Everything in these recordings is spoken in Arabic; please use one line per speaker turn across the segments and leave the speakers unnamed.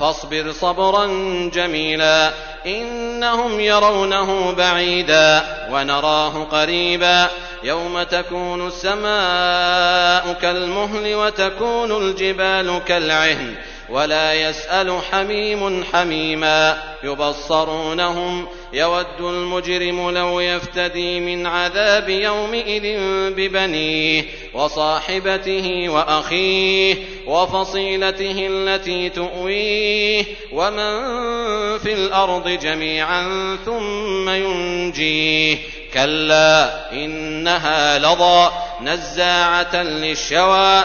فاصبر صبرا جميلا. إنهم يرونه بعيدا ونراه قريبا. يوم تكون السماء كالمهل وتكون الجبال كالعهن. ولا يسأل حميم حميما. يبصرونهم. يود المجرم لو يفتدي من عذاب يومئذ ببنيه وصاحبته وأخيه. وفصيلته التي تؤويه ومن في الأرض جميعا ثم ينجيه. كلا إنها لظى نزاعة للشوى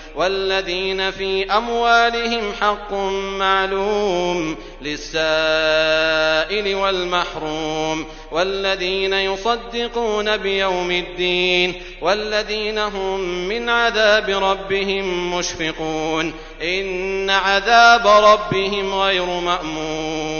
والذين في أموالهم حق معلوم للسائل والمحروم والذين يصدقون بيوم الدين والذين هم من عذاب ربهم مشفقون إن عذاب ربهم غير مأمون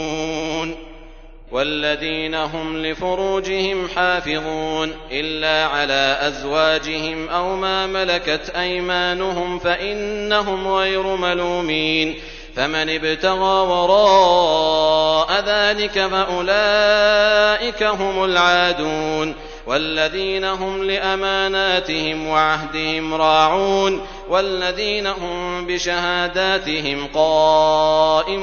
والذين هم لفروجهم حافظون إلا على أزواجهم أو ما ملكت أيمانهم فإنهم غير ملومين فمن ابتغى وراء ذلك فأولئك هم العادون والذين هم لأماناتهم وعهدهم راعون والذين هم بشهاداتهم قائمون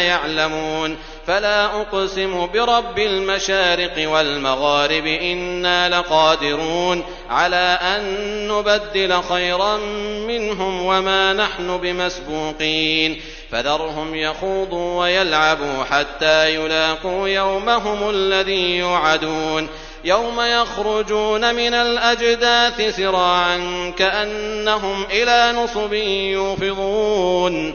يعلمون فلا أقسم برب المشارق والمغارب إنا لقادرون على أن نبدل خيرا منهم وما نحن بمسبوقين فذرهم يخوضوا ويلعبوا حتى يلاقوا يومهم الذي يوعدون يوم يخرجون من الأجداث سراعا كأنهم إلى نصب يوفضون